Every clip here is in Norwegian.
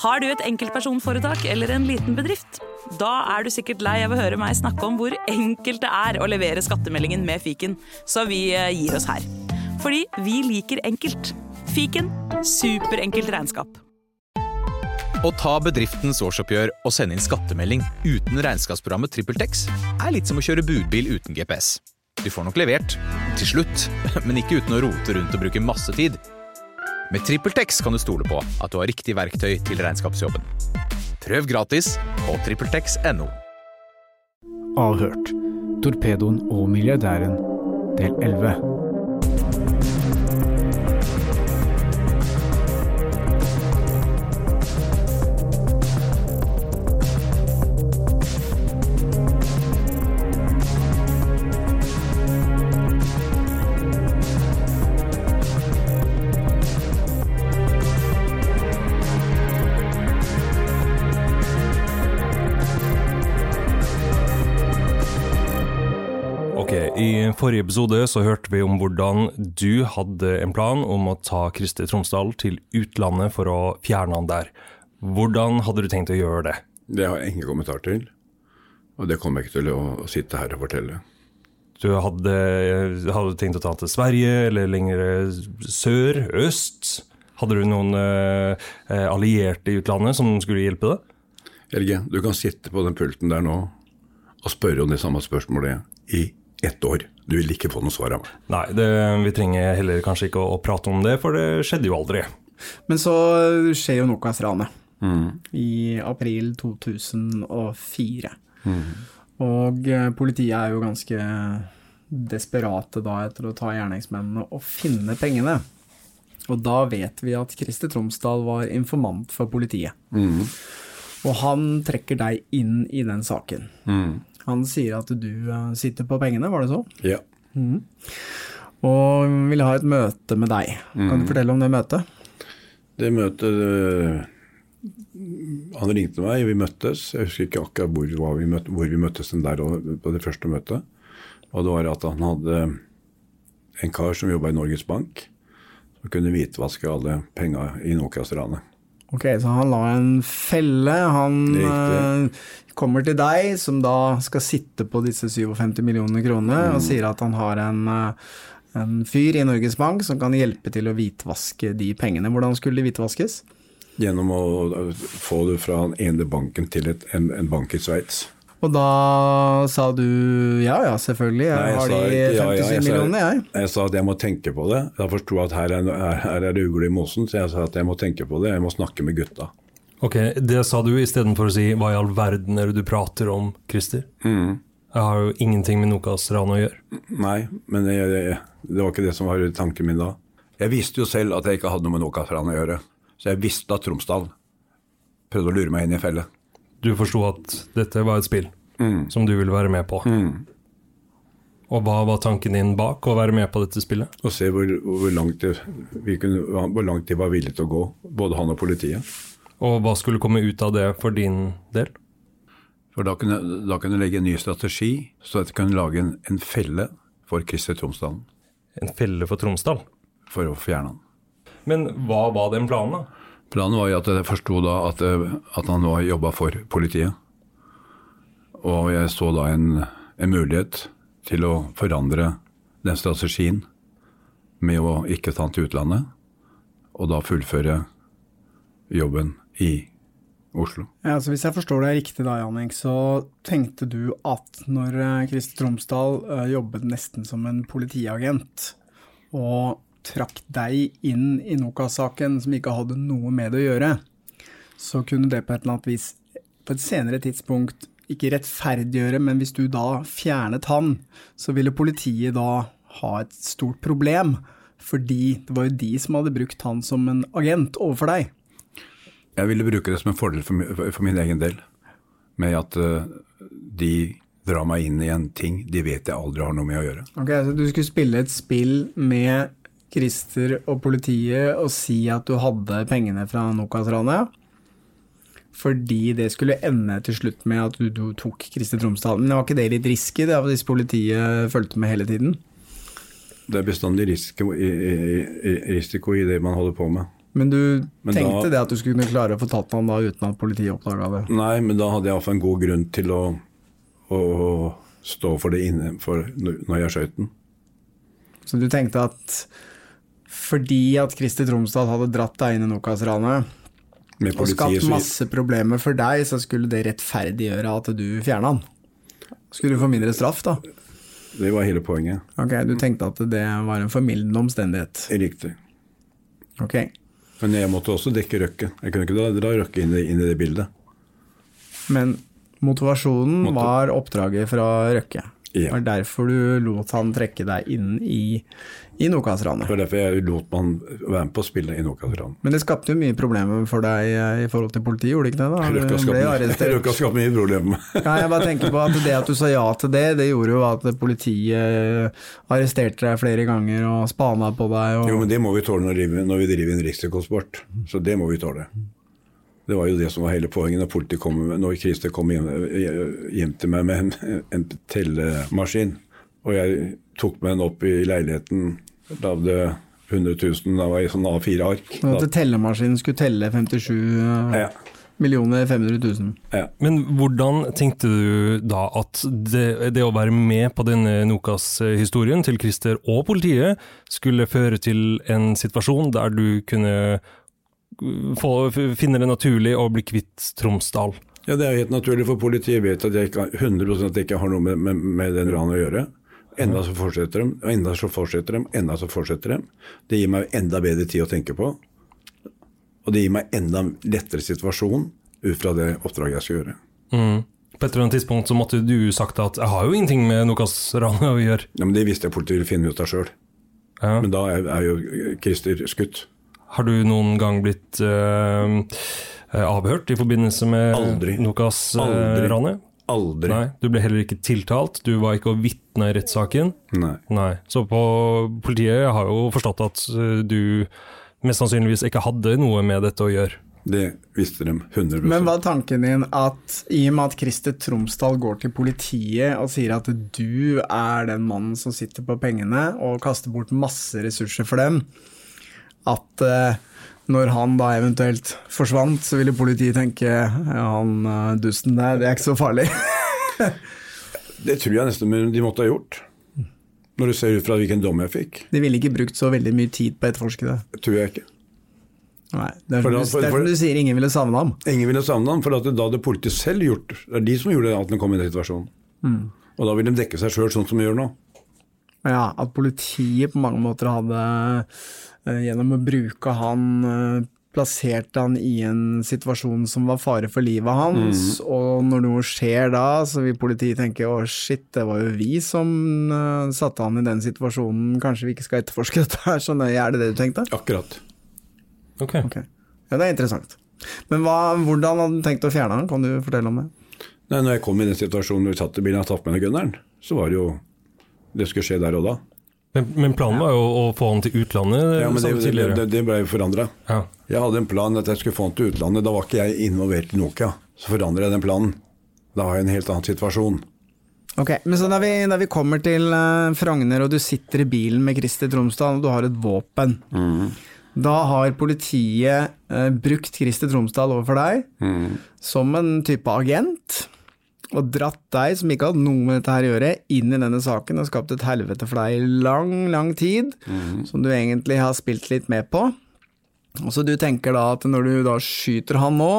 Har du et enkeltpersonforetak eller en liten bedrift? Da er du sikkert lei av å høre meg snakke om hvor enkelt det er å levere skattemeldingen med fiken, så vi eh, gir oss her. Fordi vi liker enkelt. Fiken superenkelt regnskap. Å ta bedriftens årsoppgjør og sende inn skattemelding uten regnskapsprogrammet TrippelTex er litt som å kjøre budbil uten GPS. Du får nok levert, til slutt, men ikke uten å rote rundt og bruke masse tid. Med TrippelTex kan du stole på at du har riktig verktøy til regnskapsjobben. Prøv gratis på TrippelTex.no. Avhørt. Torpedoen og milliardæren, del 11. I forrige episode så hørte vi om hvordan du hadde en plan om å ta Krister Tromsdal til utlandet for å fjerne han der. Hvordan hadde du tenkt å gjøre det? Det har jeg ingen kommentar til. Og det kommer jeg ikke til å, sitte her og fortelle. Du hadde, hadde tenkt å ta han til Sverige, eller lenger sør, øst? Hadde du noen eh, allierte i utlandet som skulle hjelpe deg? Helge, du kan sitte på den pulten der nå og spørre om det samme spørsmålet i ett år. Du vil ikke få noe svar av meg. Nei, det, vi trenger heller kanskje ikke å, å prate om det, for det skjedde jo aldri. Men så skjer jo Nokas-ranet i april 2004. Og eh, politiet er jo ganske desperate da etter å ta gjerningsmennene og finne pengene. Og da vet vi at Christer Tromsdal var informant for politiet. Og han trekker deg inn i den saken. Han sier at du eh, sitter på pengene, var det så? Ja. Og vil ha et møte med deg. Kan du fortelle om det møtet? Det møtet øh, Han ringte meg, vi møttes. Jeg husker ikke akkurat hvor, vi, møtte, hvor vi møttes den der og- på det første møtet. Og det var at han hadde en kar som jobba i Norges Bank, som kunne hvitvaske alle penga i Nokas-ranet. Ok, så han la en felle. Han eh, kommer til deg, som da skal sitte på disse 57 millioner kroner, og sier at han har en, eh, en fyr i Norges Bank som kan hjelpe til å hvitvaske de pengene. Hvordan skulle de hvitvaskes? Gjennom å få det fra den ene banken til et, en, en bank i Sveits. Og da sa du ja ja, selvfølgelig, jeg Nei, jeg har sa de ikke ja, 57 ja, jeg millionene, jeg. Jeg sa at jeg må tenke på det. Jeg forsto at her er, her, er det ugle i mosen, så jeg sa at jeg må tenke på det. Jeg må snakke med gutta. Ok, Det sa du istedenfor å si 'hva i all verden er det du prater om', Christer? Jeg har jo ingenting med Nokas-ranet å gjøre. Nei, men jeg, jeg, det var ikke det som var tanken min da. Jeg visste jo selv at jeg ikke hadde noe med Nokas-ranet å gjøre. Så jeg visste at Tromsdal prøvde å lure meg inn i felle. Du forsto at dette var et spill som du ville være med på. Og hva var tanken din bak å være med på dette spillet? Å se hvor, hvor, langt det, vi kunne, hvor langt de var villige til å gå, både han og politiet. Og hva skulle komme ut av det for din del? For da kunne, da kunne jeg legge en ny strategi, så at jeg kunne lage en, en felle for Christer Tromsdalen. En felle for Tromsdal? For å fjerne han. Men hva var den planen, da? Planen var jo at jeg forsto da at, eh, at han var jobba for politiet. Og jeg så da en, en mulighet til å forandre den strategien med å ikke ta han til utlandet, og da fullføre jobben i Oslo. Ja, så Hvis jeg forstår deg riktig da, Jannik, så tenkte du at når eh, Tromsdal eh, jobbet nesten som en politiagent, og trakk deg inn i Nokas-saken som ikke hadde noe med det å gjøre, så kunne det på et eller annet vis på et senere tidspunkt ikke rettferdiggjøre, men hvis du da fjernet han, så ville politiet da ha et stort problem, fordi det var jo de som hadde brukt han som en agent overfor deg. Jeg ville bruke det som en fordel for, for min egen del, med at uh, de drar meg inn i en ting de vet jeg aldri har noe med å gjøre. Ok, så du skulle spille et spill med Christer og politiet og si at du hadde pengene fra Nokas-ranet? Fordi det skulle ende til slutt med at du, du tok Christer Tromsdal. Men var ikke det litt risky, det, hvis politiet fulgte med hele tiden? Det er bestandig risiko i, i, i, risiko i det man holder på med. Men du Men tenkte da- det at du skulle kunne klare å få tatt han da uten at politiet oppdaga det? Nei, men da hadde jeg iallfall en god grunn til å, å, å stå for det innenfor når jeg skjøt den. Så du tenkte at fordi at Christer Tromsdal hadde dratt deg inn i Nokas-ranet og skapt masse problemer for deg, så skulle det rettferdiggjøre at du fjerna han? Skulle du få mindre straff, da? Det var hele poenget. Ok, Du tenkte at det var en formildende omstendighet. Riktig. Ok. Men jeg måtte også dekke Røkke. Jeg kunne ikke dra Røkke inn, i- inn i det bildet. Men motivasjonen Måtte- var oppdraget fra Røkke. Det var derfor du lot han trekke deg inn i, i Det Nokas-ranet. var derfor jeg lot man være med på å spille i Nokas-ranet. Men det skapte jo mye problemer for deg eh, i forhold til politiet, gjorde det ikke det? da? Du skaper ble arrestert. Røkke skaper mye problemer. Ja, jeg bare tenker på at det at du sa ja til det, det gjorde jo at politiet arresterte deg flere ganger og spana på deg. Og... Jo, men det må vi tåle når, vi driver- når vi driver en risikosport. Så det må vi tåle. Det var jo det som var hele poenget når politiet kom, med- når Christer kom hjem, hjem til meg med en, en tellemaskin. Og jeg tok med den opp i leiligheten, lagde 100 000, da var jeg sånn A4-ark. Men at tellemaskinen skulle telle 57 eh, Ja, millioner 500 000. ja. Men hvordan tenkte du da at det, det å være med på denne Nokas-historien til Christer og politiet skulle føre til en situasjon der du kunne få, finne det naturlig å bli kvitt Tromsdal? Ja, Det er jo helt naturlig, for politiet vet at jeg ikke, 100 at jeg ikke har noe med, med, med den ranet å gjøre. Enda så fortsetter de, og enda så fortsetter de, enda så fortsetter de. Det gir meg enda bedre tid å tenke på. Og det gir meg enda lettere situasjon ut fra det oppdraget jeg skal gjøre. Mm. På et eller annet tidspunkt så måtte du sagt at jeg har jo ingenting med Nokas-ranet å gjøre. Ja, men Det visste jeg politiet ville finne ut av sjøl. Ja. Men da er, er jo Christer skutt. Har du noen gang blitt eh, eh, avhørt i forbindelse med Aldri. Nokas-ranet? Aldri. Nei, du ble heller ikke tiltalt, du var ikke å vitne i rettssaken. Nei. Nei, så på politiet har jo forstått at eh, du mest sannsynligvis ikke hadde noe med dette å gjøre. Det visste de 100 Men var tanken din at i og med at Christer Tromsdal går til politiet og sier at du er den mannen som sitter på pengene og kaster bort masse ressurser for dem, at eh, når han da eventuelt forsvant, så ville politiet tenke ja, han eh, dusten der, det er ikke så farlig. Det tror jeg nesten de måtte ha gjort. Når du ser ut fra hvilken dom jeg fikk. De ville ikke brukt så veldig mye tid på å etterforske det. Det tror jeg ikke. Nei, det er For som du, for- er sier, ingen ville savne ham. Ingen ville savne ham, for at da hadde politiet selv gjort Det er de som gjorde at den kom i den situasjonen. Og da vil de dekke seg sjøl, sånn som de gjør nå. Ja, at politiet på mange måter hadde, eh, gjennom å bruke han, plasserte plassert han i en situasjon som var fare for livet hans, og når noe skjer da, så vil politiet tenke å shit, det var jo vi som eh, satte han i den situasjonen, kanskje vi ikke skal etterforske dette her så nøye, er det det du tenkte? Akkurat. Ok. okay. ja det er interessant. Men hva, hvordan hadde du tenkt å fjerne han, kan du fortelle om det? Nei, når jeg kom i den situasjonen hvor vi satt i bilen og tatt med meg gunneren, så var det jo Det skulle skje der og da. Men, men planen var jo å få han til utlandet Ja, men det, det, det, det ble jo forandra. Ja. Jeg hadde en plan at jeg skulle få han til utlandet. Da var ikke jeg involvert i Nokia. Så forandrer jeg den planen. Da har jeg en helt annen situasjon. Ok, men så da vi, vi kommer til uh, Frogner, og du sitter i bilen med Christer Tromsdal, og du har et våpen. Da har politiet uh, brukt Christer Tromsdal overfor deg som en type agent, og dratt deg, som ikke hadde noe med dette her å gjøre, inn i denne saken og skapt et helvete for deg i lang, lang tid, som du egentlig har spilt litt med på. Og så du tenker da at når du da skyter han nå,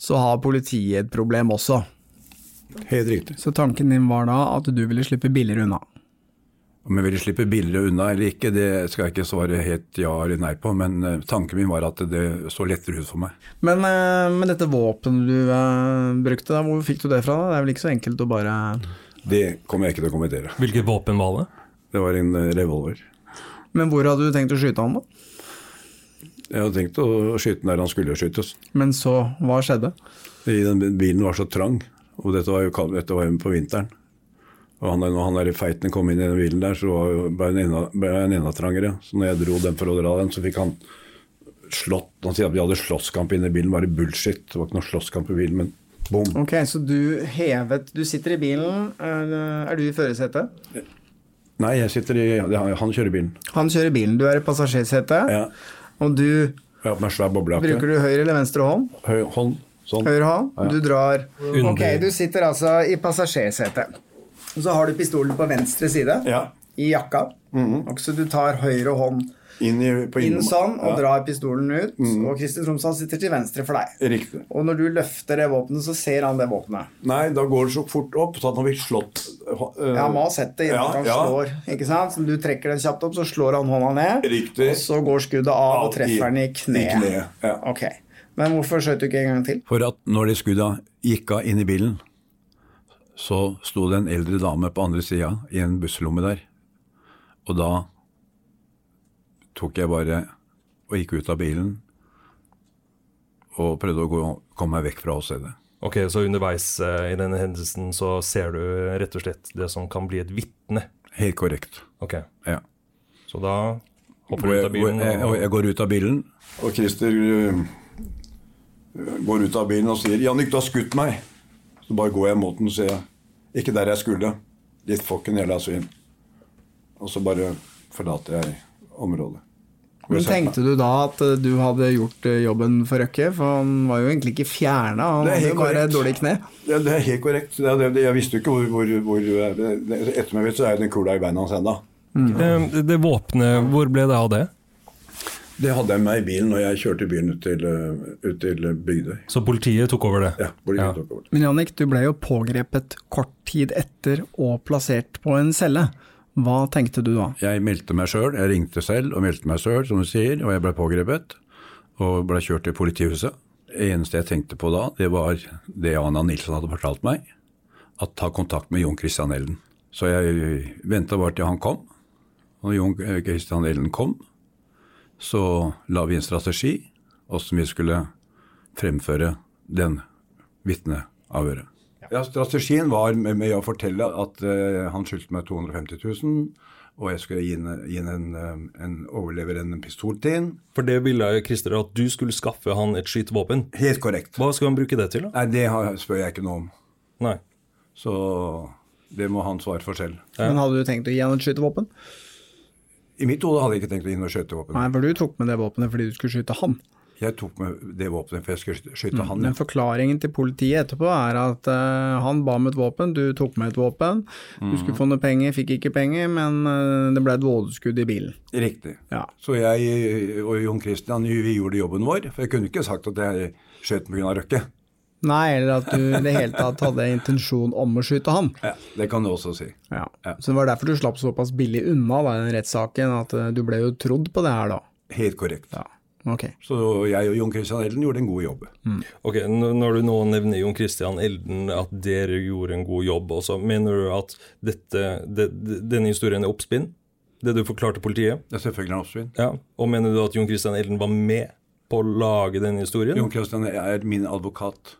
så har politiet et problem også. Helt riktig. Så tanken din var da at du ville slippe billigere unna. Om jeg ville slippe billigere unna eller ikke, det skal jeg ikke svare helt ja eller nei på, men eh, tanken min var at det så lettere ut for meg. Men, med dette våpenet du eh, brukte, da, hvor fikk du det fra? da? Det er vel ikke så enkelt å bare Det kommer jeg ikke til å kommentere. Hvilket våpen var det? Det var en eh, revolver. Men hvor hadde du tenkt å skyte han, da? Jeg hadde tenkt å skyte der han skulle skytes. Men så, hva skjedde? I den bilen var så trang, og dette var jo, dette var jo på vinteren. Og han, når han der feiten kom inn i den bilen der, så ble han enda, enda trangere. Så når jeg dro den for å dra den, så fikk han slått Han sier at vi hadde slåsskamp inne i bilen, bare bullshit. Det var ikke noe slåsskamp i bilen, men bom. Ok, så du hevet Du sitter i bilen. Er, er du i førersetet? Nei, jeg sitter i Han kjører bilen. Han kjører bilen, du er i passasjersetet. Ja. Og du ja. Bruker du høyre eller venstre hånd? Høy hånd. Sånn. Høyre hånd. Du drar Under. Ok, du sitter altså i passasjersetet. Og så har du pistolen på venstre side Ja. i jakka. Og så du tar høyre hånd Inn, i, på inn sånn og ja. drar pistolen ut. Og Kristin Tromsdal sitter til venstre for deg. Riktig. Og når du løfter det våpenet, så ser han det våpenet. Nei, da går det så fort opp så at han blir slått uh, Ja, Han må ha sett det Ja, han ja. slår. Ikke sant? Så du trekker den kjapt opp, så slår han hånda ned. Riktig. Og så går skuddet av og treffer den i kneet. i kneet, ja. Ok. Men hvorfor skjøt du ikke en gang til? For at når de skudda gikk av inn i bilen, så sto det en eldre dame på andre sida i en busslomme der. Og da tok jeg bare og gikk ut av bilen og prøvde å gå, komme meg vekk fra åstedet. Ok, Så underveis eh, i denne hendelsen så ser du rett og slett det som kan bli et vitne. Helt korrekt. Ok, Ja. Så da hopper du ut av bilen Og... jeg, jeg går ut av bilen, og Christer øh, går ut av bilen og sier 'Jannik, du har skutt meg'. Så bare går jeg mot den og sier 'Ikke der jeg skulle'. Ditt fucken jævla svin. Og så bare forlater jeg området. Men. Tenkte du da at eh, du hadde gjort eh, jobben for Røkke? For han var jo egentlig ikke fjerna, han Det hadde jo bare dårlig kne. Ja, det er helt korrekt. Det er det, det, jeg visste jo ikke hvor, hvor, hvor Etter meg vet så er den kula i beina hans ennå. det, det våpenet, hvor ble det av det? Det hadde jeg med i bilen når jeg kjørte byen ut til, ut til Bygdøy. Så politiet tok over det? Ja, politiet Ja. tok over. det. Men Jannik, du ble jo pågrepet kort tid etter og plassert på en celle. Hva tenkte du da? Jeg meldte meg sjøl, jeg ringte selv og meldte meg sjøl, som du sier, og jeg ble pågrepet og ble kjørt til politihuset. Det eneste jeg tenkte på da, det var det Anna Nilsson hadde fortalt meg, at ta kontakt med Jon Christian Elden. Så jeg venta bare til han kom, og Jon Christian Elden kom, så la vi en strategi hvordan vi skulle fremføre den vitneavhøret. Ja, strategien var med, med å fortelle at uh, han skyldte meg 250 000, og jeg skulle gi, en, gi en, en, eh, en overlevere en pistol til ham. For det ville Christer at du skulle skaffe han et skytevåpen. Helt korrekt. Hva skal han bruke det til? da? Nei, det har, spør jeg ikke noe om. Nei. Så det må han svare for selv. Men Hadde du tenkt å gi han et skytevåpen? I mitt hode hadde jeg ikke tenkt å inn og skjøte våpen. Nei, for du tok med det våpenet fordi du skulle skyte han. Jeg tok med det våpenet for jeg skulle skyte- mm, han. Men forklaringen til politiet etterpå er at uh, han ba om et våpen, du tok med et våpen. Du skulle få noe penger, fikk ikke penger, men uh, det ble et vådeskudd i bilen. Riktig. Ja. Så jeg og Jon Christian vi gjorde jobben vår, for jeg kunne ikke sagt at jeg skjøt pga. Røkke. Nei, eller at du i det hele tatt hadde intensjon om å skyte han. Ja, det kan du også si. Ja. Ja. Så det var derfor du slapp såpass billig unna da, den rettssaken, at eh, du ble jo trodd på det her da. Helt korrekt. Ja, Okay. Så jeg og Jon Christian Elden gjorde en god jobb. Ok, Når du nå nevner Jon Christian Elden, at dere gjorde en god jobb også, mener du at dette, det, det- denne historien er oppspinn? Det du forklarte politiet? Det er selvfølgelig en oppspinn. Ja. Og mener du at Jon Christian Elden var med på å lage denne historien? Jon Christian er min advokat.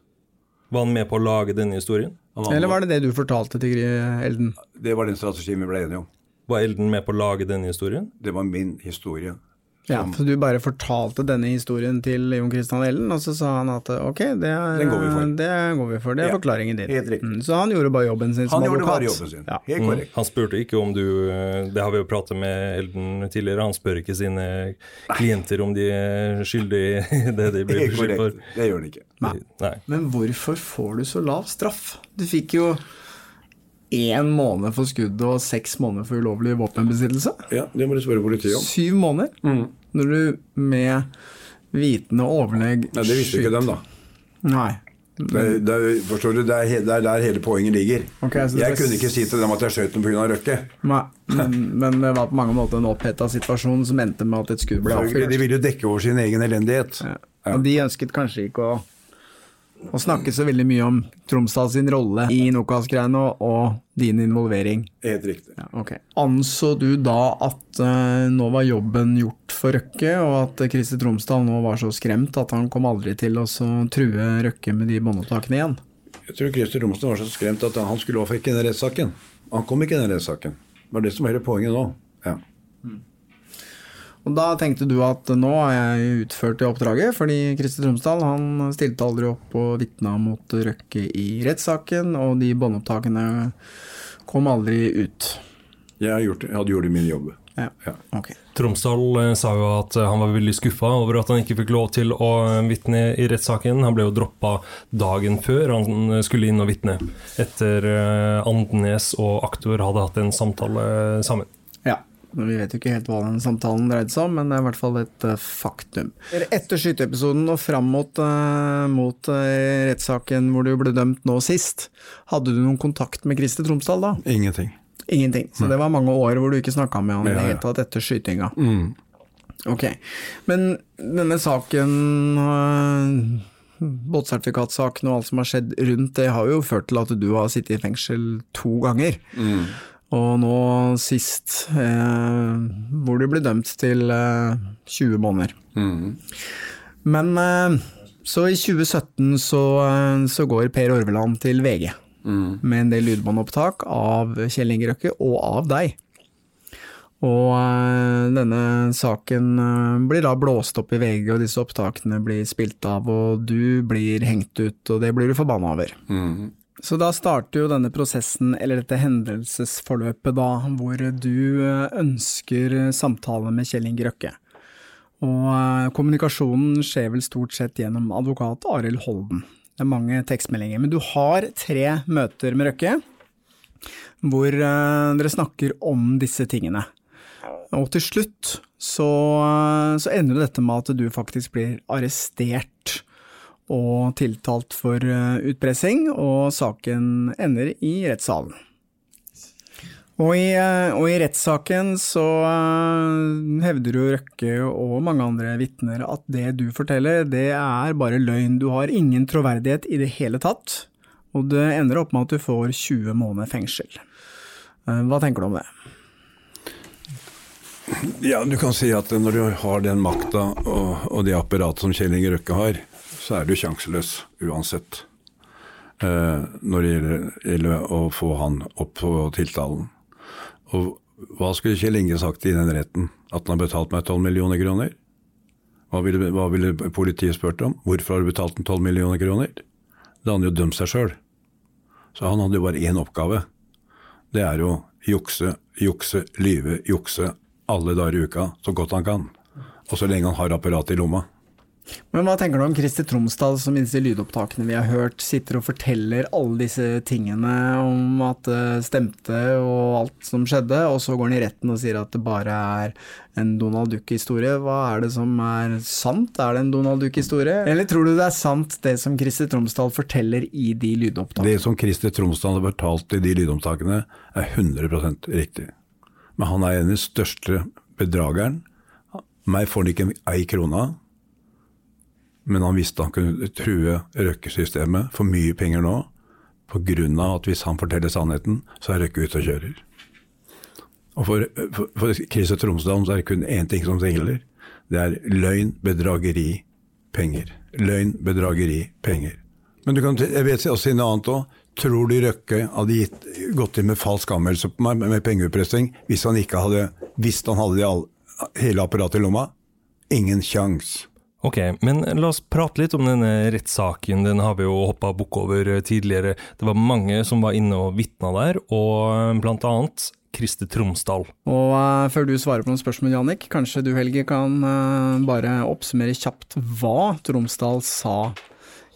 Var han med på å lage denne historien? Eller var det det du fortalte til Elden? det var den strategien vi ble enige om. Var Elden med på å lage denne historien? Det var min historie. Ja, for du bare fortalte denne historien til Jon Christian Ellen, og så sa han at ok, det, er, Den går vi for. det går vi for. Det er Ja, forklaringen din. helt riktig. Mm, så han gjorde bare jobben sin som Han gjorde advokat. bare jobben sin. Ja. Helt Mm. Han spurte ikke om du eh, Det har vi jo pratet med Elden tidligere. Han spør ikke sine klienter om de er skyldige i det de blir beskyldt for. Det gjør han ikke. Nei. Nei. Men hvorfor får du så lav straff? Du fikk jo én måned for skuddet og seks måneder for ulovlig våpenbesittelse. Ja, Det må du spørre politiet om. Syv måneder. Mm. Når du med vitende overlegg Nei, Det visste ikke dem, da. Nei. Det, det, forstår du, det er, det er der hele poenget ligger. Okay, så jeg kunne ikke si til dem at jeg skjøt dem pga. Røkke. Nei. Men, men det var på mange måter en oppheta situasjon som endte med at et skudd ble avfyrt. De ville jo dekke over sin egen elendighet. Ja. Og de ønsket kanskje ikke å, å snakke så veldig mye om Tromsdal sin rolle i Nokas-greiene og, og din involvering. Helt riktig. Ja, okay. Anså du da at uh, nå var jobben gjort for Røkke, og at Kristi Tromsdal nå var så skremt at han kom aldri til å så true Røkke med de båndopptakene igjen? Jeg tror Kristi Tromsdal var så skremt at han skulle i den rettssaken. Han kom ikke i den rettssaken. Det var det som var hele poenget nå. Ja. Og da tenkte du at nå har jeg utført det oppdraget, fordi Kristi Tromsdal han stilte aldri opp og vitna mot Røkke i rettssaken, og de båndopptakene kom aldri ut. Jeg, har gjort, jeg hadde gjort min jobb. Ja, Ja. Okay. Tromsdal eh, sa jo at eh, han var veldig skuffa over at han ikke fikk lov til å eh, vitne i rettssaken. Han ble jo droppa dagen før han skulle inn og vitne, etter Andenes og aktor hadde hatt en samtale sammen. Vi vet jo ikke helt hva den samtalen dreide seg om, men det er i hvert fall et faktum. Etter skyteepisoden og fram mot, uh, mot uh, rettssaken hvor du ble dømt nå sist, hadde du noen kontakt med Christer Tromsdal da? Ingenting. Ingenting. Så det var mange år hvor du ikke snakka med han i det hele tatt etter skytinga. Mm. Ok. Men denne saken, båtsertifikatsaken og alt som har skjedd rundt det, har jo ført til at du har sittet i fengsel to ganger. Mm. Og nå sist, eh, hvor du ble dømt til eh, 20 måneder. Mm. Men eh, så i 2017 så, eh, så går Per Orveland til VG Mm. med en del lydbåndopptak av Kjell Inge Røkke og av deg. Og øh, denne saken øh, blir da blåst opp i VG, og disse opptakene blir spilt av, og du blir hengt ut, og det blir du forbanna over. Mm. Så da starter jo denne prosessen, eller dette hendelsesforløpet da, hvor du øh, ønsker samtale med Kjell Inge Røkke. Og øh, kommunikasjonen skjer vel stort sett gjennom advokat Arild Holden. Det er mange tekstmeldinger. Men du har tre møter med Røkke hvor uh, dere snakker om disse tingene. Og til slutt så, så ender dette med at du faktisk blir arrestert og tiltalt for uh, utpressing, og saken ender i rettssalen. Og i, og i, rettssaken så hevder jo Røkke og mange andre vitner at det du forteller, det er bare løgn. Du har ingen troverdighet i det hele tatt, og det ender opp med at du får 20 måneder fengsel. Hva tenker du om det? Ja, du kan si at når du har den makta og, og det apparatet som Kjell Inge Røkke har, så er du sjanseløs uansett. Eh, når det gjelder, å få han opp på tiltalen. Og hva skulle Kjell Inge sagt i den retten? At han har betalt meg 12 millioner kroner? Hva ville, hva ville politiet spurt om? Hvorfor har du betalt ham 12 millioner kroner? Da hadde han jo dømt seg sjøl. Så han hadde jo bare én oppgave. Det er å jukse, jukse, lyve, jukse alle dager i uka så godt han kan. Og så lenge han har apparatet i lomma. Men hva tenker du om Christer Tromsdal, som i disse lydopptakene vi har hørt, sitter og forteller alle disse tingene om at det stemte og alt som skjedde, og så går han i retten og sier at det bare er en Donald Duck-historie. Hva er det som er sant? Er det en Donald Duck-historie? Eller tror du det er sant det som Christer Tromsdal forteller i de lydopptakene? Det som Christer Tromsdal har fortalt i de lydopptakene, er 100% riktig. Men han er en av de største bedrageren. Meg får han ikke ei krone men han visste han kunne true Røkke-systemet for mye penger nå, pga. at hvis han forteller sannheten, så er Røkke ute og kjører. Og For, for, for Christer Tromsdalen så er det kun én ting som gjelder. Det er løgn, bedrageri, penger. Løgn, bedrageri, penger. Men du kan, jeg vet også noe annet òg. Tror du Røkke hadde gitt, gått inn med falsk anmeldelse på meg med pengeutpressing hvis han ikke hadde visst han hadde all, hele apparatet i lomma? Ingen kjangs. Ok, men la oss prate litt om denne rettssaken. Den har vi jo hoppa bukk over eh, tidligere. Det var mange som var inne og vitna der, og eh, blant annet Kriste Tromsdal. Og uh, før du svarer på noen spørsmål, Jannik, kanskje du Helge kan uh, bare oppsummere kjapt hva Tromsdal sa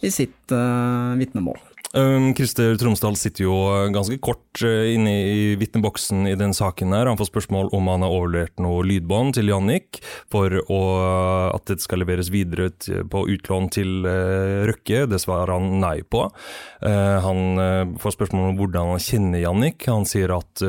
i sitt uh, vitnemål? Um, Christer Tromsdal sitter jo ganske kort uh, inne i vitneboksen i den saken. her. Han får spørsmål om han har overlevert noe lydbånd til Jannik for å, at det skal leveres videre på utlån til Røkke. Det svarer han nei på. Han får spørsmål om hvordan han kjenner Jannik. Han sier at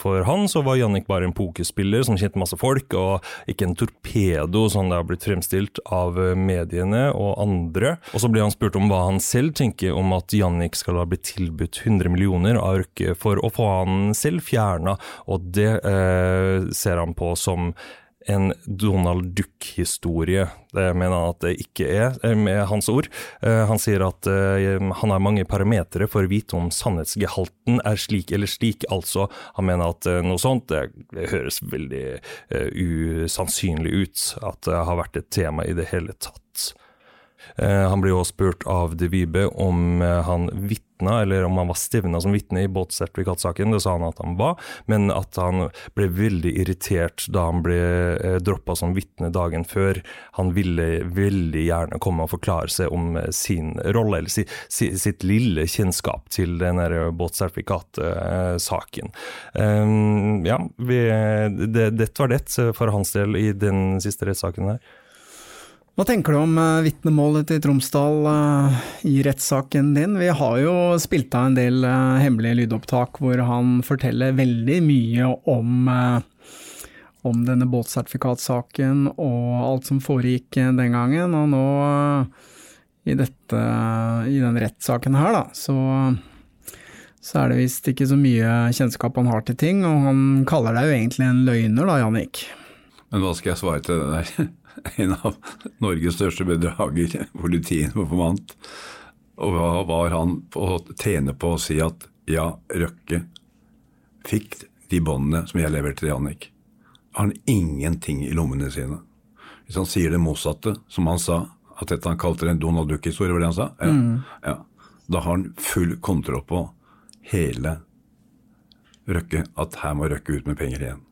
for han så var Jannik bare en pokerspiller som kjente masse folk, og ikke en torpedo, som det har blitt fremstilt av mediene og andre. Og så blir han spurt om hva han selv tenker om at Jannik skal ha blitt tilbudt 100 millioner av Røkke for å få han selv fjerna, og det eh, ser han på som en Donald Duck-historie. Det mener han at det ikke er, eh, med hans ord. Eh, han sier at eh, han har mange parametere for å vite om sannhetsgehalten er slik eller slik. Altså, han mener at noe sånt det høres veldig usannsynlig ut at det har vært et tema i det hele tatt. Eh, han ble også spurt av De Vibe om eh, han vitna, eller om han var stivna som vitne i båtsertifikatsaken. Det sa han at han var, men at han ble veldig irritert da han ble eh, droppa som vitne dagen før. Han ville veldig gjerne komme og forklare seg om sin rolle, eller si, si, sitt lille kjennskap til den båtsertifikatsaken. Um, ja, vi, det, dette var det for hans del i den siste rettssaken her. Hva tenker du om uh, vitnemålet til Tromsdal uh, i rettssaken din? Vi har jo spilt av en del uh, hemmelige lydopptak hvor han forteller veldig mye om, om denne båtsertifikatsaken og alt som foregikk den gangen. Og nå, i, dette, i den rettssaken her, da, så, så er det visst ikke så mye kjennskap han har til ting, og han kaller deg jo egentlig en løgner da, Jannik. Men hva skal jeg svare til det der? en av Norges største bedrager, politiinformant. Og hva var han å tjene på å si at ja, Røkke fikk de båndene som jeg leverte til Jannik. Har han ingenting i lommene sine. Hvis han sier det motsatte, som han sa, at dette han kalte en Donald Duck-historie, var det han sa? Ja, mm. ja. Da har han full kontroll på hele Røkke, at her må Røkke ut med penger igjen.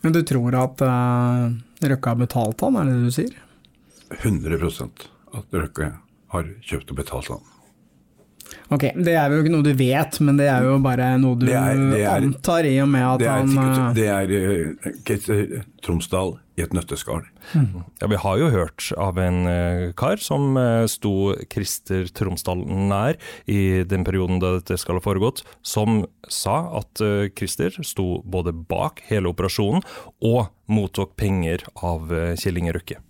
Men du tror at uh, Røkke har betalt han, er det det du sier? 100% at Røkke har kjøpt og betalt han. Ok, Det er jo ikke noe du vet, men det er jo bare noe du det er, det er, antar i og med at det er, han eh, Det er Ketil Tromsdal i et nøtteskall. Mm. Ja, Vi har jo hørt av en uh, kar som uh, sto Krister Tromsdal nær i den perioden da dette skal ha foregått, som sa at Krister sto både bak hele operasjonen og mottok penger av Kjell Inge Røkke.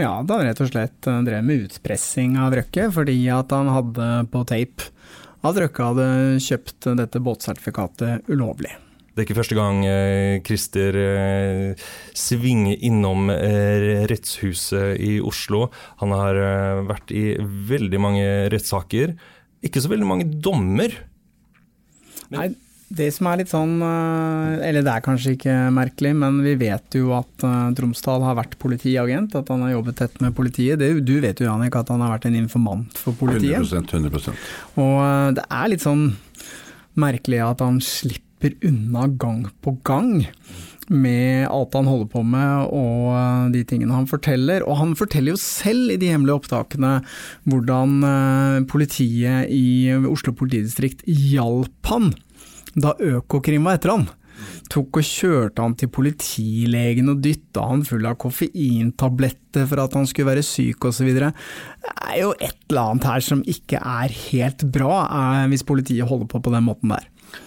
Ja, da rett og slett drev med utpressing av Røkke, fordi at han hadde på tape at Røkke hadde kjøpt dette båtsertifikatet ulovlig. Det er ikke første gang eh, Christer eh, svinger innom eh, rettshuset i Oslo. Han har eh, vært i veldig mange rettssaker. Ikke så veldig mange dommer. Men Nei, det som er litt sånn Eller det er kanskje ikke merkelig, men vi vet jo at Tromsdal har vært politiagent. At han har jobbet tett med politiet. Det, du vet jo Janik at han har vært en informant for politiet. 100%, 100%. Og det er litt sånn merkelig at han slipper unna gang på gang med alt han holder på med og de tingene han forteller. Og han forteller jo selv i de hemmelige opptakene hvordan politiet i Oslo politidistrikt hjalp han da Økokrim var etter han. Tok og kjørte han til politilegen og dytta han full av koffeintabletter for at han skulle være syk osv. Det er jo et eller annet her som ikke er helt bra, eh, hvis politiet holder på på den måten der.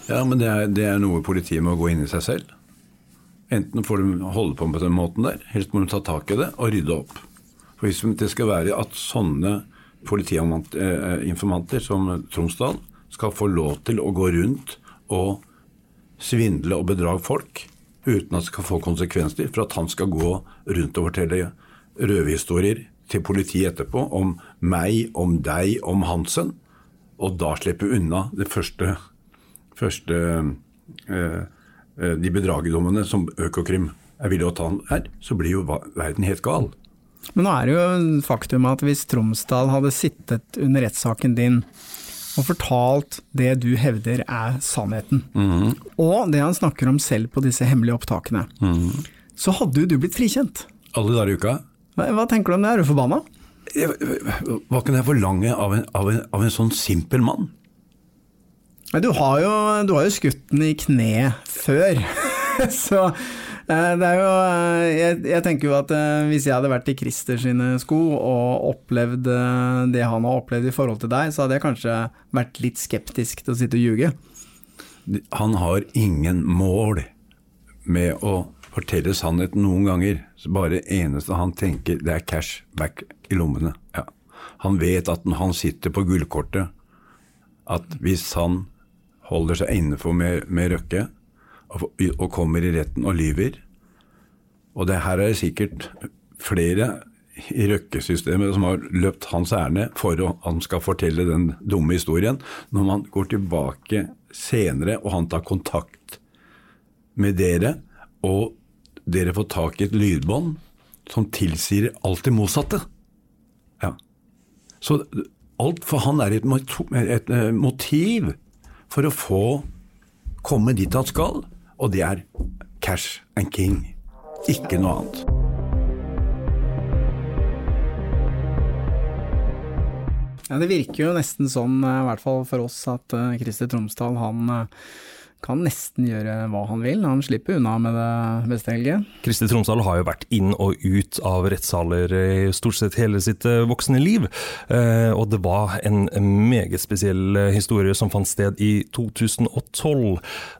Ja, men det er, det er noe politiet må gå inn i seg selv. Enten får de holde på på den måten der, helst må de ta tak i det og rydde opp. For Hvis det skal være at sånne politiinformanter som Tromsdal skal få lov til å gå rundt og svindle og bedrage folk uten at det skal få konsekvenser for at han skal gå rundt og fortelle røverhistorier til politiet etterpå om meg, om deg, om Hansen, og da slippe unna det første, første eh, eh de bedragerdommene som Økokrim er villig å ta her, så blir jo verden helt gal. Men nå er det jo faktum at hvis Tromsdal hadde sittet under rettssaken din og fortalt det du hevder er sannheten. Mm. Og det han snakker om selv på disse hemmelige opptakene. Mm. Så hadde jo du blitt frikjent. Alle dager i uka. Hva, hva, tenker du om det, er du forbanna? Hva kan jeg forlange av en, av en, av en sånn simpel mann? Du har, jo, du har jo skutt den i kne før, så Eh, det er jo, eh, jeg, jeg, tenker jo at eh, hvis jeg hadde vært i Christer sine sko og opplevd det han har opplevd i forhold til deg, så hadde jeg kanskje vært litt skeptisk til å sitte og ljuge. Han har ingen mål med å fortelle sannheten noen ganger. Så bare eneste han tenker, det er cash back i lommene. Ja. Han vet at han sitter på gullkortet, at hvis han holder seg innenfor med, med Røkke, og kommer i retten og lyver. Og det her er det sikkert flere i Røkke-systemet som har løpt hans ærend for at han skal fortelle den dumme historien. Når man går tilbake senere og han tar kontakt med dere, og dere får tak i et lydbånd som tilsier alt det motsatte. Ja. Så alt for han er et, et, et et motiv for å få komme dit han skal, og det er cash and king. Ikke noe annet. Ja, Det virker jo nesten sånn, eh, i hvert fall for oss, at Kristi Christer Tromsdal han eh, kan nesten gjøre hva han vil. Han slipper unna med det beste, helget. Kristi Tromsdal har jo vært inn og ut av rettssaler i stort sett hele sitt eh, voksne liv. Eh, og det var en meget spesiell eh, historie som fant sted i 2012.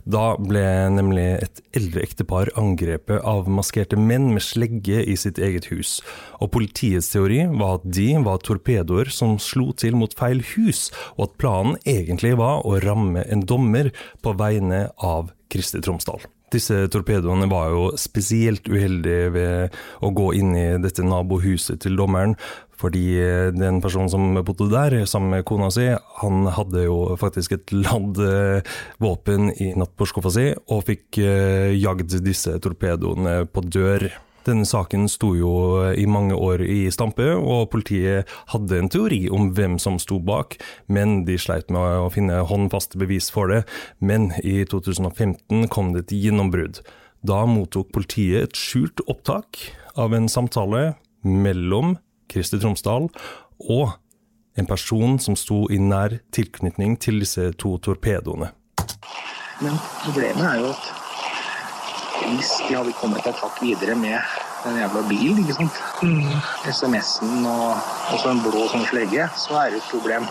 Da ble nemlig et eldre ektepar angrepet av maskerte menn med slegge i sitt eget hus. Og politiets teori var at de var torpedoer som slo til mot feil hus, og at planen egentlig var å ramme en dommer på vegne av Kristi Tromsdal. Disse torpedoene var jo spesielt uheldige ved å gå inn i dette nabohuset til dommeren, fordi den personen som bodde der, sammen med kona si, han hadde jo faktisk et ladd eh, våpen i nattbordskuffa si, og fikk eh, jagd disse torpedoene på dør. Denne saken sto jo i mange år i stampe, og politiet hadde en teori om hvem som sto bak, men de sleit med å finne håndfaste bevis for det. Men i 2015 kom det et gjennombrudd. Da mottok politiet et skjult opptak av en samtale mellom Kristi Tromsdal og en person som sto i nær tilknytning til disse to torpedoene. Men problemet er jo at hvis de hadde kommet et hakk videre med den jævla bilen, ikke sant. SMS-en og, og så en blå sånn slegge, så er det et problem.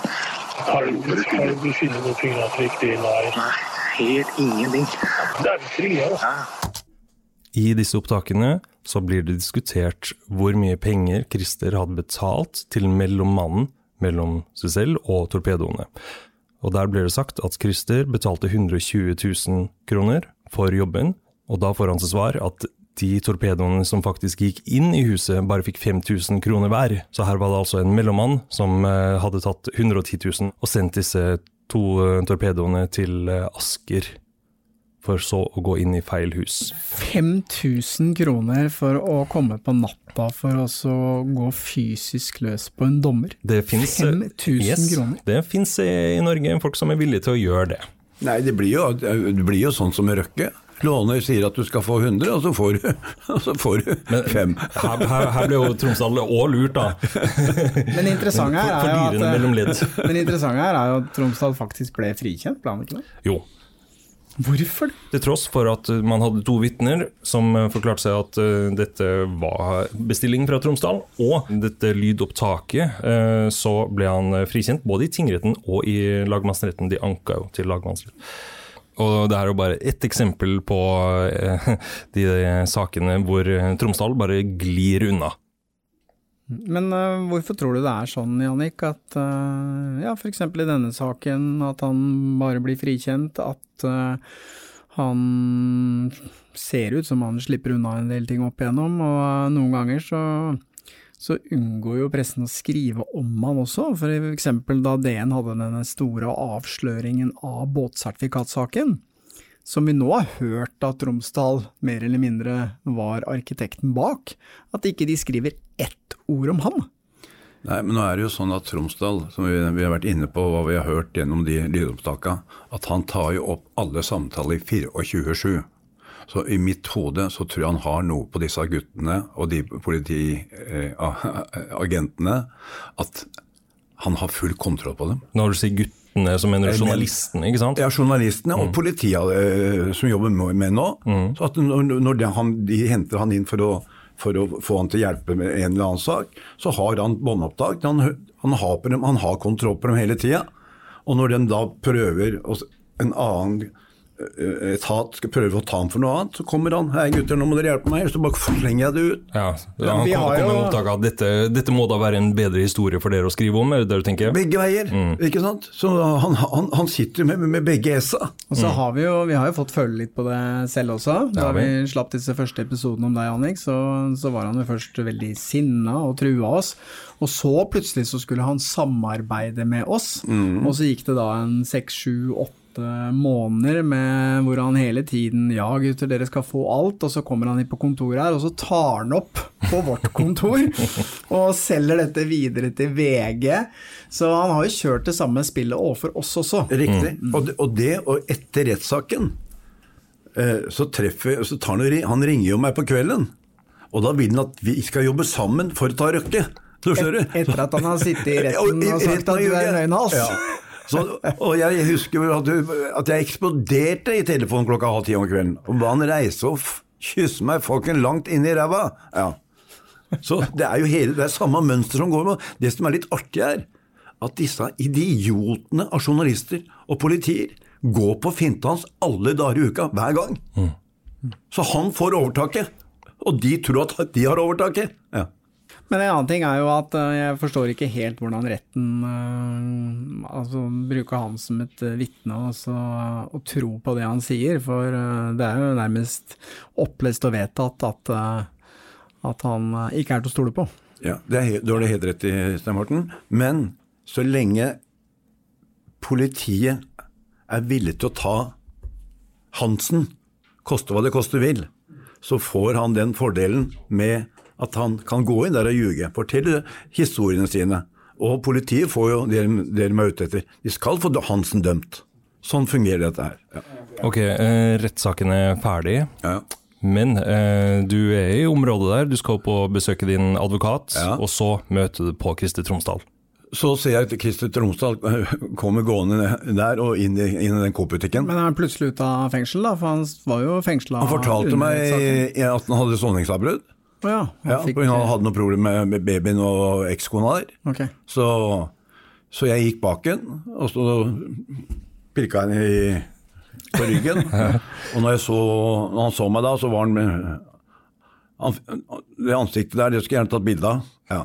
Har du, har du funnet noe fingeravtrykk? Nei. Nei, helt ingenting. Det er fri, ja. Ja. I disse opptakene så blir det diskutert hvor mye penger Christer hadde betalt til mellommannen mellom seg selv og torpedoene. Og der ble det sagt at Christer betalte 120 000 kroner for jobben, og da får han til svar at de torpedoene som faktisk gikk inn i huset, bare fikk 5000 kroner hver. Så her var det altså en mellommann som eh, hadde tatt 110 000 og sendt disse to eh, torpedoene til eh, Asker, for så å gå inn i feil hus. 5000 kroner for å komme på natta for å gå fysisk løs på en dommer. Det fins 5000 kroner. Det fins i Norge folk som er villige til å gjøre det. Nei, det blir jo, det blir jo sånn som Røkke. Låner sier at du skal få 100, og så får du, og så får du fem. Her, her, her ble jo Tromsdal òg lurt, da. Men interessant her er jo at, men interessant her er jo at Tromsdal faktisk ble frikjent, ble han ikke det? Jo. Hvorfor? Til tross for at uh, man hadde to vitner som uh, forklarte seg at uh, dette var bestilling fra Tromsdal, og dette lydopptaket, uh, så ble han frikjent både i tingretten og i lagmannsretten. De anka jo til lagmannsretten. Og det er jo bare ett eksempel på uh, de sakene hvor uh, Tromsdal bare glir unna. Men uh, hvorfor tror du det er sånn, Jannik, at uh, ja, f.eks. i denne saken, at han bare blir frikjent, at uh, han ser ut som han slipper unna en del ting opp igjennom, og noen ganger så, så unngår jo pressen å skrive om han også, for eksempel da DN hadde denne store avsløringen av båtsertifikatsaken, som vi nå har hørt at Romsdal mer eller mindre var arkitekten bak, at ikke de skriver ett ord om han. Nei, men nå er det jo sånn at Tromsdal, som vi, vi har vært inne på hva vi har hørt gjennom de lydopptakene, at han tar jo opp alle samtaler i 24-7. Så i mitt hode så tror jeg han har noe på disse guttene og de politiagentene, at han har full kontroll på dem. Når du sier guttene, så mener du Jeg journalistene, ikke sant? Ja, journalistene og politiet eh, som jobber med, nå. Så at når, de, han, de henter han inn for å, for å få han til å hjelpe med en eller annen sak, så har han båndopptak. Han, han, har dem, han har kontroll på dem hele tida. Og når den da prøver en annen eh, etat skal prøve å ta ham for noe annet, så kommer han 'hei gutter, nå må dere hjelpe meg', så bare forlenger jeg det ut. Ja, Ja, han kommer kom, med opptak av at dette, dette må da være en bedre historie for dere å skrive om, er det det du tenker? Begge veier, ikke sant? Så han, han, han sitter jo med, med begge essa. Og så har vi jo, vi har jo fått føle litt på det selv også. Da har vi. vi slapp disse første episodene om deg, Annik, så, så var han jo først veldig sinna og trua oss. Og så plutselig så skulle han samarbeide med oss. Og så gikk det da en seks, sju, åtte åtte måneder med hvor han hele tiden Ja, gutter, dere skal få alt. Og så kommer han inn på kontoret her, og så tar han opp på vårt kontor og selger dette videre til VG. Så han har jo kjørt det samme spillet overfor oss også. Riktig. Og, det, og det, og etter rettssaken, eh, så treffer så tar han, han ringer jo meg på kvelden. Og da vil han at vi skal jobbe sammen for å ta Røkke. Et. Etter at han har sittet i retten og sagt at du er en løgnhals. Ja. Så, og jeg husker at, du, at jeg eksploderte i telefonen klokka halv ti om kvelden. Og ba han reise og kysse meg fucking langt inn i ræva. Ja. Så det er jo hele, det er samme mønster som går med. Det som er litt artig, er at disse idiotene av journalister og politier går på finta hans alle dager i uka, hver gang. Så han får overtaket. Og de tror at de har overtaket. Ja. Men en annen ting er jo at eh, jeg forstår ikke helt hvordan retten eh, altså bruker han som et eh, vitne og, så, og tro på det han sier, for det er jo nærmest opplest og vedtatt at, at han ikke er til å stole på. Ja, det er, du har det helt rett i, Stein Morten. Men så lenge politiet er villig til å ta Hansen, koste hva det koste vil, så får han den fordelen med at han kan gå inn der og ljuge, fortelle historiene sine. Og politiet får jo det de er ute etter. De skal få Hansen dømt. Sånn fungerer dette her. Ja. Ok, eh, rettssaken er ferdig. Ja. Men eh, du er i området der, du skal opp og besøke din advokat, Ja. og så møter du på Christer Tromsdal. Så ser jeg at Christer Tromsdal kommer gående der og inn i, inn i den Coop-butikken. Men er han plutselig ute av fengsel, da? For han var jo fengsla Han fortalte meg at han hadde soningsavbrudd. Ja, Ja, fikk Hun hadde noe problem med babyen og ekskona der. Okay. Så, så jeg gikk bak henne, og så pirka henne i, på ryggen. og når, så, når han så meg da, så var han med Det ansiktet der, det skulle jeg gjerne tatt bilde av. Ja.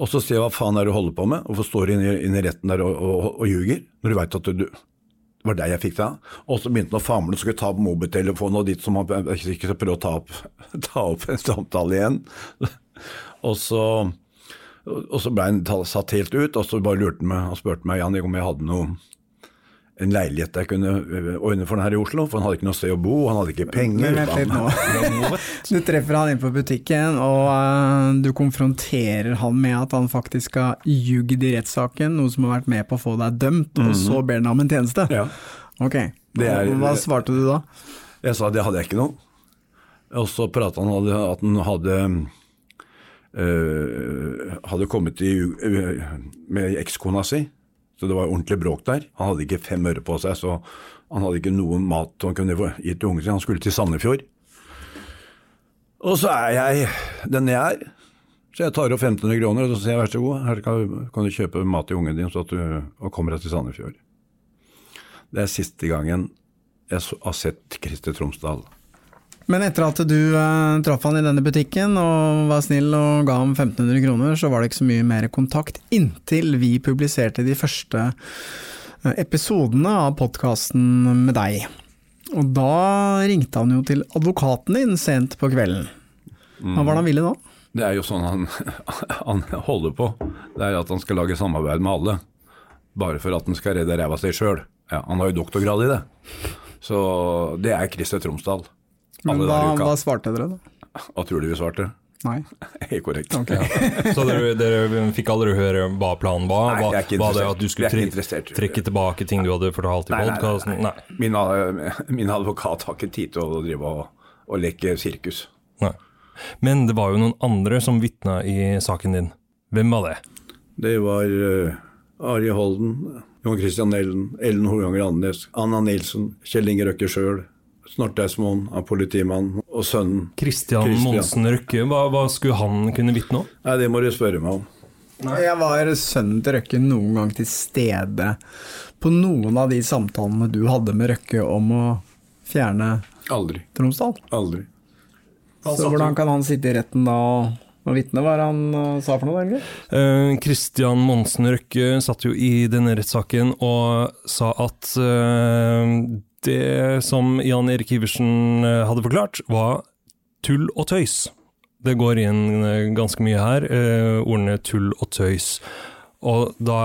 Og så ser jeg hva faen er det du holder på med, hvorfor står du inne, i- retten der og, og, og ljuger, når du veit at du, det var der jeg fikk det. Og så begynte han å famle og skulle ta opp mobiltelefonen og dit som han jeg er prøve å ta opp, ta opp en samtale igjen. Og så, og så ble han satt helt ut, og så bare lurte han meg og spurte meg Jan, om jeg hadde noe en leilighet jeg kunne ø, ordne for den her i Oslo, for han hadde ikke noe sted å bo, han hadde ikke penger. Men vent han- Du treffer han inn på butikken, og uh, du konfronterer han med at han faktisk har ljugd i rettssaken, noe som har vært med på å få deg dømt, og så ber han om en tjeneste. Ja. Ok, Det er- hva svarte du da? Jeg sa det hadde jeg ikke noe. Og så prata han om at han hadde øh, hadde kommet i, øh, med ekskona si, så det var ordentlig bråk der. Han hadde ikke fem øre på seg, så han hadde ikke noe mat han kunne få gi til ungen sin. Han skulle til Sandefjord. Og så er jeg den jeg er. Så jeg tar opp 1500 kroner og så sier jeg vær så god, her kan du kjøpe mat til ungen din så at du og kommer deg til Sandefjord. Det er siste gangen jeg har sett Christer Tromsdal. Men etter at du eh, traff han i denne butikken og var snill og ga ham 1500 kroner, så var det ikke så mye mer kontakt inntil vi publiserte de første eh, episodene av podkasten med deg. Og da ringte han jo til advokaten din sent på kvelden. Hva var det han ville da? Det er jo sånn han, han holder på. Det er at han skal lage samarbeid med alle. Bare for at han skal redde ræva si sjøl. Ja, han har jo doktorgrad i det. Så det er Christer Tromsdal. Men hva, hva svarte dere da? Hva tror du vi svarte? Nei. Helt korrekt. Så dere, dere fikk aldri høre hva planen var? Nei, jeg er ikke var det at du Jeg skulle er ikke tre trekke tilbake ting du hadde fortalt i Nei, nei, nei, podkasten? nei. Min, min advokat har ikke tid til å drive og, og leke sirkus. Nei. Men det var jo noen andre som vitna i saken din. Hvem var det? Det var uh, Ari Holden, Jon Christian Ellen, Ellen Horganger Andenes, Anna Nilsen, Kjell Inge Røkke sjøl, Snorteismoen av politimannen og sønnen. Christian Christian. Monsen Røkke, hva, hva skulle han kunne vitne om? Nei, det må du spørre meg om. Jeg var sønnen til Røkke noen gang til stede på noen av de samtalene du hadde med Røkke om å fjerne Aldri. Tromsdal. Aldri. Så hvordan kan han sitte i retten da og, og vitne? Hva han eh, sa for noe, egentlig? Eh, Christian Monsen Røkke satt jo i denne rettssaken og sa at eh, det som Jan Erik Iversen eh, hadde forklart, var tull og tøys. Det går inn eh, ganske mye her, eh, ordene tull og tøys. Og da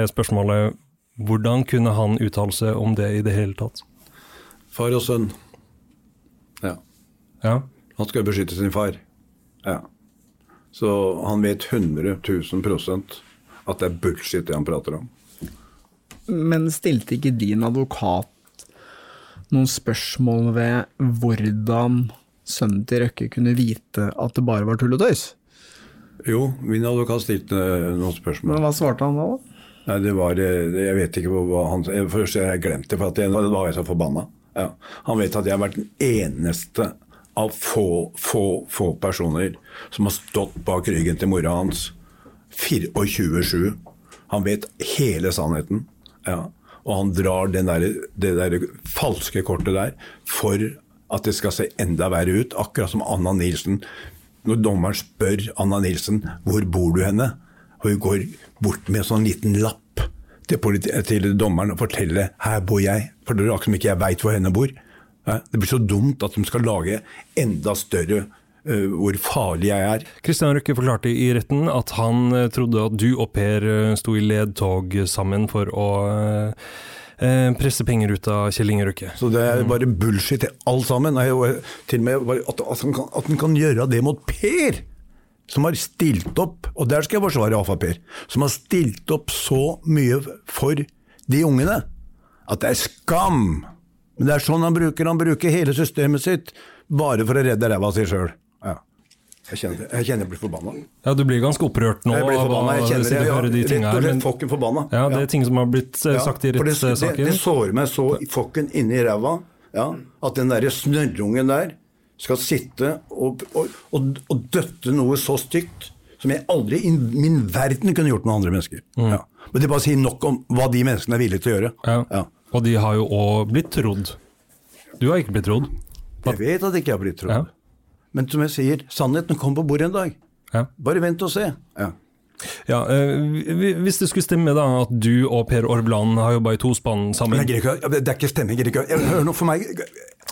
er spørsmålet Hvordan kunne han uttale seg om det i det hele tatt? Far og sønn. Ja. Ja. Han skal beskytte sin far. Ja. Så han vet 100 000% at det er bullshit det han prater om. Men stilte ikke din advokat noen spørsmål ved hvordan sønnen til Røkke kunne vite at det bare var tull og tøys? Jo, min advokat stilte noen spørsmål. Men hva svarte han da? da? Nei, det var eh, Jeg vet ikke hva- han Først jeg glemte for at jeg, da var jeg så forbanna. Ja. Han vet at jeg har vært den eneste av få, få, få personer som har stått bak ryggen til mora hans 24-7. Han vet hele sannheten. Ja. Og han drar der, det der falske kortet der for at det skal se enda verre ut. Akkurat som Anna Nilsen. Når dommeren spør Anna Nilsen hvor bor du henne, og hun går bort med en sånn liten lapp til, til dommeren og forteller 'her bor jeg', for det er akkurat som ikke jeg veit hvor henne bor. Det blir så dumt at de skal lage enda større hvor farlig jeg er. Kristian Røkke forklarte i retten at han eh, trodde at du og Per eh, sto i ledtog sammen for å eh, eh, presse penger ut av Kjell Inge Røkke. Så det er bare bullshit alt sammen. Til og med at, at, han kan, at han kan gjøre det mot Per, som har stilt opp, og der skal jeg forsvare AFA-Per, som har stilt opp så mye for de ungene, at det er skam! Men det er sånn han bruker. Han bruker hele systemet sitt bare for å redde ræva si sjøl. Ja. Jeg kjenner, jeg kjenner jeg blir forbanna. Ja, du blir ganske opprørt nå Jeg blir forbanna. Jeg kjenner det. Ja, de rett og slett fokken forbanna. ja, det er ting som har blitt eh, sagt i for det, det, rettssaken. det sårer meg så fokken inni ræva ja, at den derre snørrungen der skal sitte og, og, og, og døtte noe så stygt som jeg aldri i min verden kunne gjort med andre mennesker. Ja. Men det bare sier nok om hva de menneskene er villige til å gjøre. Mm. Ja. Ja. Og de har jo òg blitt trodd. Du har ikke blitt trodd. Jeg vet at jeg ikke har blitt trodd. Men som jeg sier, sannheten kommer på bordet en dag. Ja. Bare vent og se. Ja. Ja, eh, Hvis det skulle stemme da at du og Per Orvland har jobba i tospann Men sammen men det er ikke stemming. å- Hør nå, for meg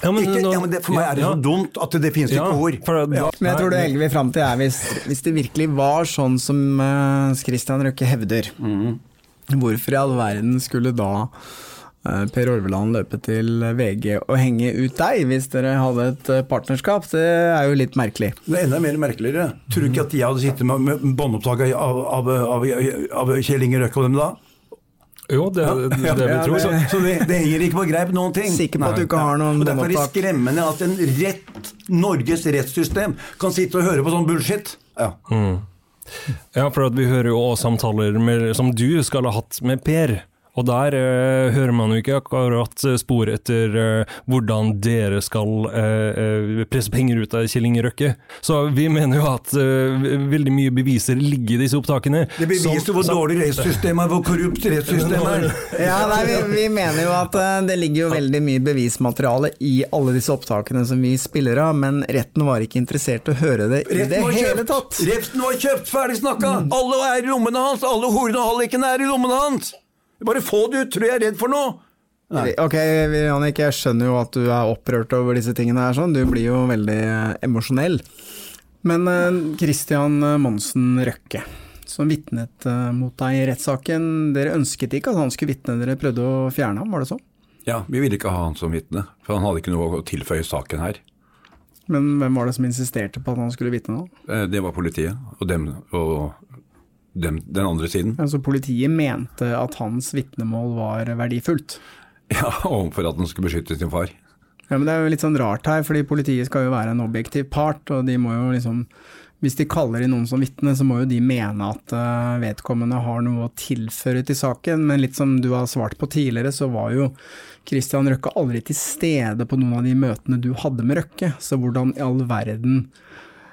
Ja, men ikke, nå- ja, men det, For meg er det ja, så dumt at det, det finnes Ja, ikke ord. Ja. Men jeg tror det Helge vil fram til er hvis, hvis det virkelig var sånn som uh, Christian Røkke hevder, hvorfor i all verden skulle da eh, Per Orveland løpe til VG og henge ut deg, hvis dere hadde et eh, partnerskap? Det er jo litt merkelig. Det er enda mer merkeligere. Tror du ikke at jeg hadde sittet med, med båndopptak av, av, av, av Kjell Inge Røkke og dem da? Jo, det, det, det, Ja, vil ja, jeg tro. Så, så det, det henger ikke på greip noen ting. Sikker på at du ikke har noen Og Derfor er det skremmende at en rett, Norges rettssystem kan sitte og høre på sånn bullshit. Ja. Ja, for at vi hører jo også samtaler med, som du skal ha hatt med Per. Og der eh, hører man jo ikke akkurat spor etter eh, hvordan dere skal eh, eh, presse penger ut av Kjell Inge Røkke. Så vi mener jo at eh, veldig mye beviser ligger i disse opptakene. Det beviser som- hvor som- dårlig rettssystemet er, hvor korrupt rettssystemet er. Ja, nei, vi, vi mener jo at eh, det ligger jo veldig mye bevismateriale i alle disse opptakene som vi spiller av, men retten var ikke interessert i å høre det i det Retten var hele tatt. Retten var kjøpt, ferdig snakka! Alle er i lommene hans! Alle horene og hallikene er i lommene hans! Bare få det ut, tror jeg er redd for noe! Ok, Jannik, jeg skjønner jo at du er opprørt over disse tingene her, sånn. du blir jo veldig eh, emosjonell. Men eh, Christian Monsen Røkke, som vitnet eh, mot deg i rettssaken, dere ønsket ikke at han skulle vitne, dere prøvde å fjerne ham, var det sånn? Ja, vi ville ikke ha han som vitne, for han hadde ikke noe å tilføye saken her. Men hvem var det som insisterte på at han skulle vitne nå? Eh, Det var politiet, og, dem, og dem, den andre siden. Altså Politiet mente at hans vitnemål var verdifullt. Ja, og for at han skulle beskytte sin far. Ja, men Det er jo litt sånn rart her, fordi politiet skal jo være en objektiv part, og de må jo liksom Hvis de kaller inn noen som vitne, så må jo de mene at eh, vedkommende har noe å tilføre til saken, men litt som du har svart på tidligere, så var jo Christian Røkke aldri til stede på noen av de møtene du hadde med Røkke, så hvordan i all verden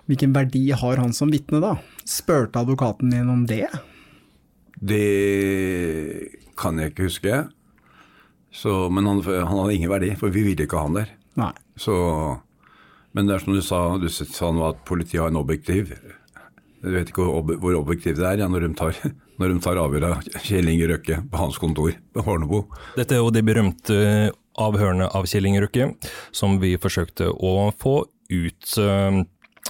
Hvilken verdi har han som vitne da? Spurte advokaten din om det? Det kan jeg ikke huske. Så, men han, han hadde ingen verdi, for vi ville ikke ha han der. Nei. Så, men det er som du sa, du sa nå at politiet har en objektiv. Du vet ikke hvor, objektiv det er ja, når, de tar, når de tar avhør av Kjell Inge Røkke på hans kontor på Hornebo. Dette er jo de berømte avhørene av Kjell Inge Røkke, som vi forsøkte å få ut.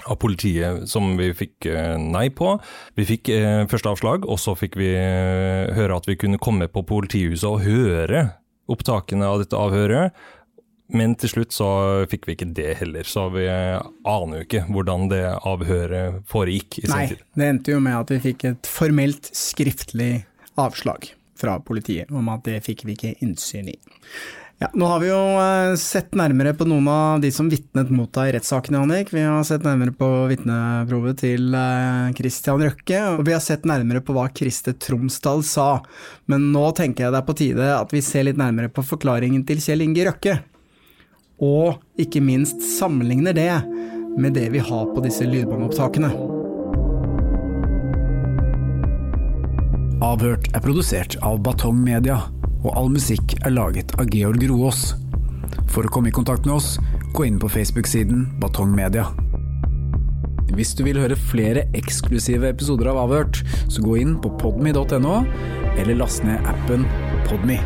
Eh, av politiet som vi fikk eh, nei på. Vi fikk eh, første avslag, og så fikk vi eh, høre at vi kunne komme på politihuset og høre opptakene av dette avhøret. Men til slutt så fikk vi ikke det heller, så vi aner jo ikke hvordan det avhøret foregikk. i sin Nei, tid. det endte jo med at vi fikk et formelt skriftlig avslag fra politiet om at det fikk vi ikke innsyn i. Ja, nå har vi jo eh, sett nærmere på noen av de som vitnet mot deg i rettssaken, Annik. Vi har sett nærmere på vitneprovet til eh, Christian Røkke, og vi har sett nærmere på hva Kriste Tromsdal sa. Men nå tenker jeg det er på tide at vi ser litt nærmere på forklaringen til Kjell Inge Røkke. Og ikke minst sammenligner det med det vi har på disse lydbåndopptakene. Avhørt er produsert av Batong Media, og all musikk er laget av Georg Roaas. For å komme i kontakt med oss, gå inn på Facebook-siden Batong Media. Hvis du vil høre flere eksklusive episoder av Avhørt, så gå inn på podme.no, eller last ned appen Podme.